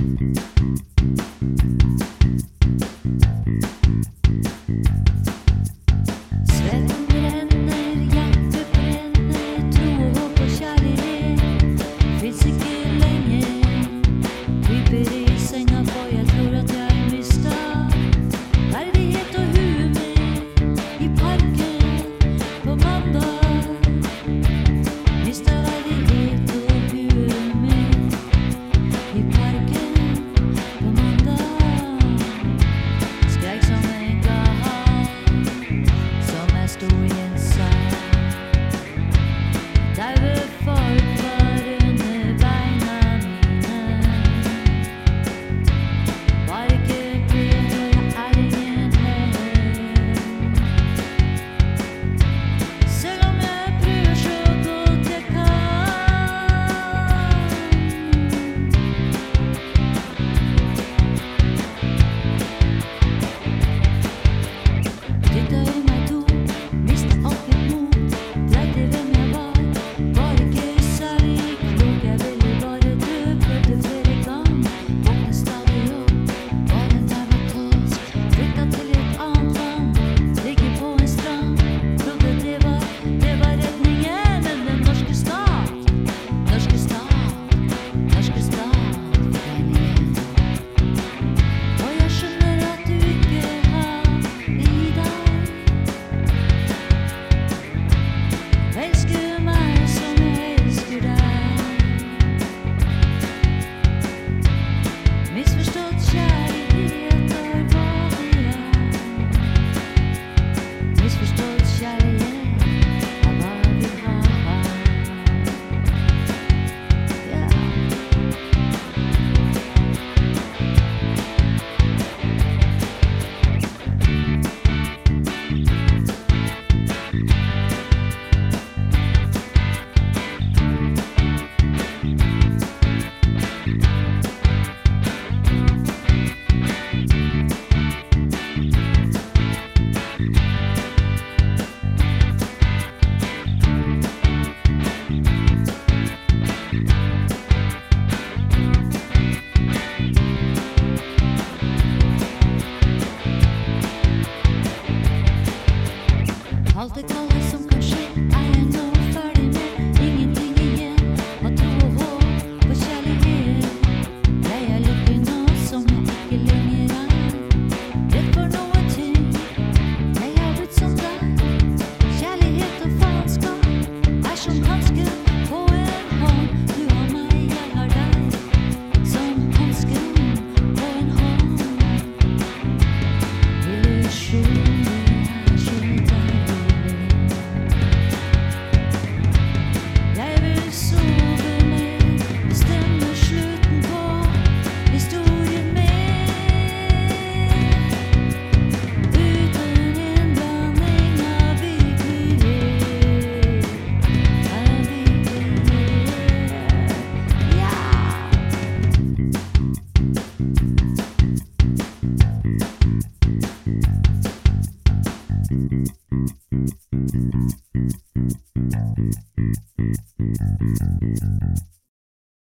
Música